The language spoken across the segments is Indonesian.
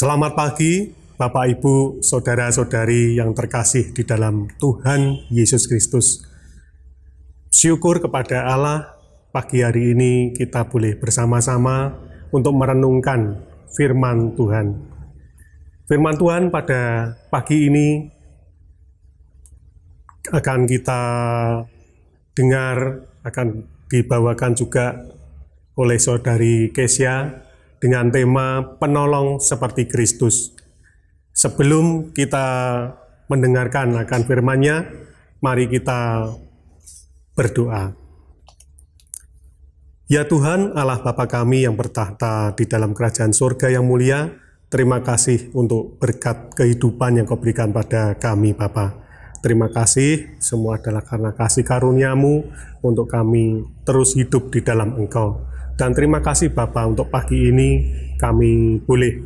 Selamat pagi, Bapak, Ibu, saudara-saudari yang terkasih di dalam Tuhan Yesus Kristus. Syukur kepada Allah, pagi hari ini kita boleh bersama-sama untuk merenungkan firman Tuhan. Firman Tuhan pada pagi ini akan kita dengar, akan dibawakan juga oleh saudari Kesia dengan tema penolong seperti Kristus. Sebelum kita mendengarkan akan firman-Nya, mari kita berdoa. Ya Tuhan, Allah Bapa kami yang bertahta di dalam kerajaan surga yang mulia, terima kasih untuk berkat kehidupan yang kau berikan pada kami Bapa. Terima kasih, semua adalah karena kasih karuniamu untuk kami terus hidup di dalam Engkau. Dan terima kasih Bapak untuk pagi ini kami boleh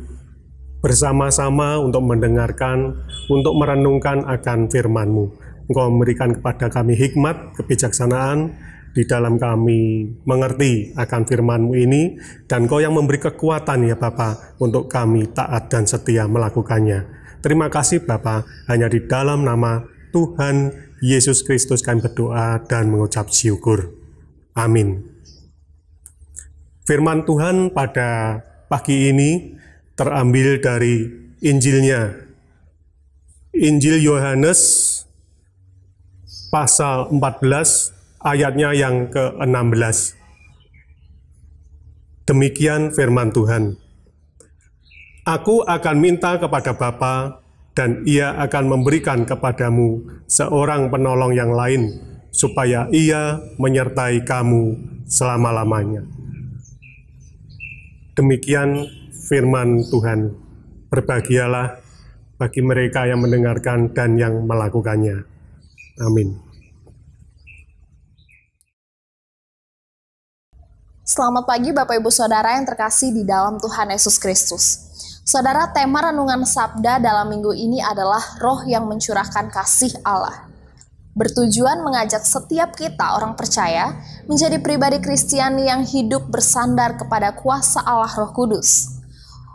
bersama-sama untuk mendengarkan, untuk merenungkan akan firman-Mu. Engkau memberikan kepada kami hikmat, kebijaksanaan, di dalam kami mengerti akan firman-Mu ini, dan Kau yang memberi kekuatan ya Bapak untuk kami taat dan setia melakukannya. Terima kasih Bapak, hanya di dalam nama Tuhan Yesus Kristus kami berdoa dan mengucap syukur. Amin. Firman Tuhan pada pagi ini terambil dari Injilnya. Injil Yohanes pasal 14 ayatnya yang ke-16. Demikian firman Tuhan. Aku akan minta kepada Bapa dan ia akan memberikan kepadamu seorang penolong yang lain supaya ia menyertai kamu selama-lamanya Demikian firman Tuhan. Berbahagialah bagi mereka yang mendengarkan dan yang melakukannya. Amin. Selamat pagi Bapak Ibu Saudara yang terkasih di dalam Tuhan Yesus Kristus. Saudara, tema renungan sabda dalam minggu ini adalah roh yang mencurahkan kasih Allah bertujuan mengajak setiap kita orang percaya menjadi pribadi Kristiani yang hidup bersandar kepada kuasa Allah Roh Kudus.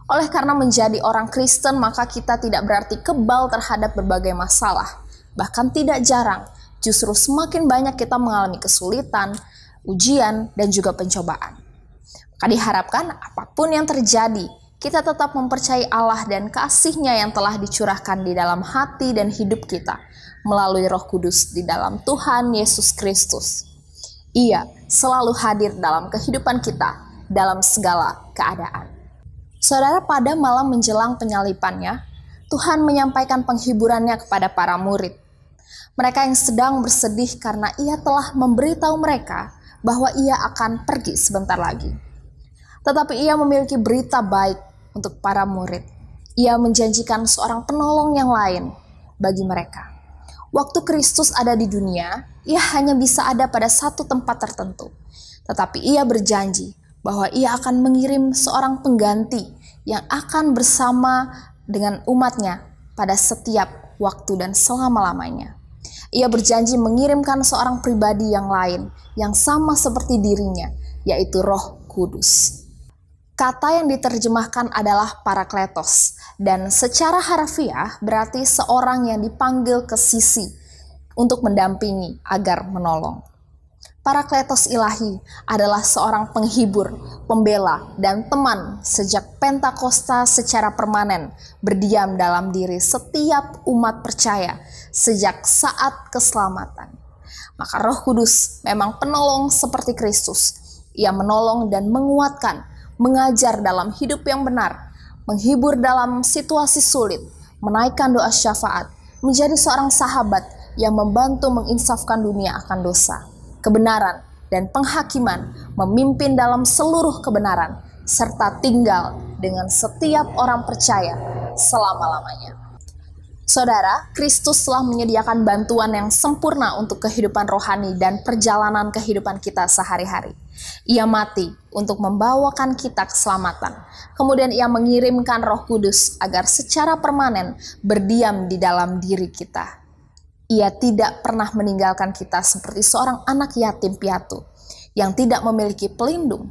Oleh karena menjadi orang Kristen, maka kita tidak berarti kebal terhadap berbagai masalah. Bahkan tidak jarang, justru semakin banyak kita mengalami kesulitan, ujian, dan juga pencobaan. Maka diharapkan apa pun yang terjadi, kita tetap mempercayai Allah dan kasihnya yang telah dicurahkan di dalam hati dan hidup kita melalui roh kudus di dalam Tuhan Yesus Kristus. Ia selalu hadir dalam kehidupan kita dalam segala keadaan. Saudara pada malam menjelang penyalipannya, Tuhan menyampaikan penghiburannya kepada para murid. Mereka yang sedang bersedih karena ia telah memberitahu mereka bahwa ia akan pergi sebentar lagi. Tetapi ia memiliki berita baik untuk para murid. Ia menjanjikan seorang penolong yang lain bagi mereka. Waktu Kristus ada di dunia, ia hanya bisa ada pada satu tempat tertentu. Tetapi ia berjanji bahwa ia akan mengirim seorang pengganti yang akan bersama dengan umatnya pada setiap waktu dan selama-lamanya. Ia berjanji mengirimkan seorang pribadi yang lain yang sama seperti dirinya, yaitu Roh Kudus. Kata yang diterjemahkan adalah parakletos, dan secara harfiah berarti seorang yang dipanggil ke sisi untuk mendampingi agar menolong. Parakletos ilahi adalah seorang penghibur, pembela, dan teman sejak Pentakosta secara permanen berdiam dalam diri setiap umat percaya sejak saat keselamatan. Maka Roh Kudus memang penolong seperti Kristus. Ia menolong dan menguatkan mengajar dalam hidup yang benar, menghibur dalam situasi sulit, menaikkan doa syafaat, menjadi seorang sahabat yang membantu menginsafkan dunia akan dosa, kebenaran, dan penghakiman, memimpin dalam seluruh kebenaran, serta tinggal dengan setiap orang percaya selama-lamanya. Saudara, Kristus telah menyediakan bantuan yang sempurna untuk kehidupan rohani dan perjalanan kehidupan kita sehari-hari. Ia mati untuk membawakan kita keselamatan. Kemudian ia mengirimkan roh kudus agar secara permanen berdiam di dalam diri kita. Ia tidak pernah meninggalkan kita seperti seorang anak yatim piatu yang tidak memiliki pelindung.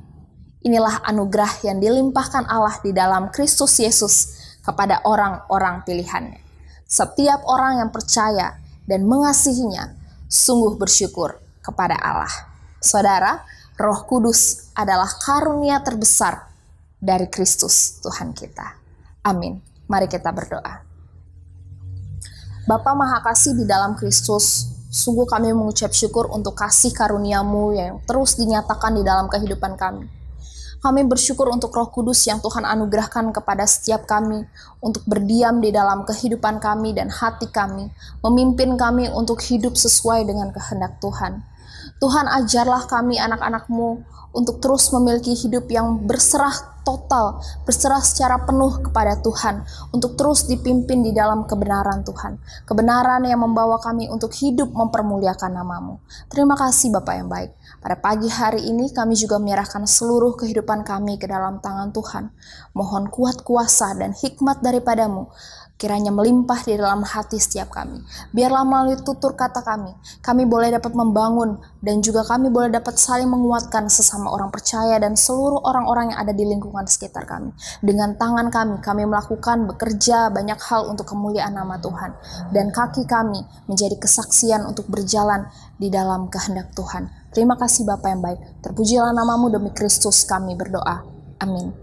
Inilah anugerah yang dilimpahkan Allah di dalam Kristus Yesus kepada orang-orang pilihannya. Setiap orang yang percaya dan mengasihinya sungguh bersyukur kepada Allah. Saudara, Roh Kudus adalah karunia terbesar dari Kristus Tuhan kita. Amin. Mari kita berdoa. Bapa Maha Kasih di dalam Kristus, sungguh kami mengucap syukur untuk kasih karuniamu yang terus dinyatakan di dalam kehidupan kami. Kami bersyukur untuk roh kudus yang Tuhan anugerahkan kepada setiap kami untuk berdiam di dalam kehidupan kami dan hati kami, memimpin kami untuk hidup sesuai dengan kehendak Tuhan. Tuhan ajarlah kami anak-anakmu untuk terus memiliki hidup yang berserah total, berserah secara penuh kepada Tuhan, untuk terus dipimpin di dalam kebenaran Tuhan. Kebenaran yang membawa kami untuk hidup mempermuliakan namamu. Terima kasih Bapak yang baik. Pada pagi hari ini kami juga menyerahkan seluruh kehidupan kami ke dalam tangan Tuhan. Mohon kuat kuasa dan hikmat daripadamu kiranya melimpah di dalam hati setiap kami. Biarlah melalui tutur kata kami, kami boleh dapat membangun dan juga kami boleh dapat saling menguatkan sesama orang percaya dan seluruh orang-orang yang ada di lingkungan sekitar kami. Dengan tangan kami, kami melakukan bekerja banyak hal untuk kemuliaan nama Tuhan. Dan kaki kami menjadi kesaksian untuk berjalan di dalam kehendak Tuhan. Terima kasih Bapak yang baik. Terpujilah namamu demi Kristus kami berdoa. Amin.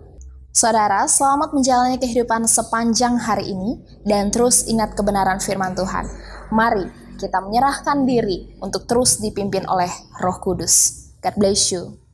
Saudara, selamat menjalani kehidupan sepanjang hari ini dan terus ingat kebenaran firman Tuhan. Mari kita menyerahkan diri untuk terus dipimpin oleh Roh Kudus. God bless you.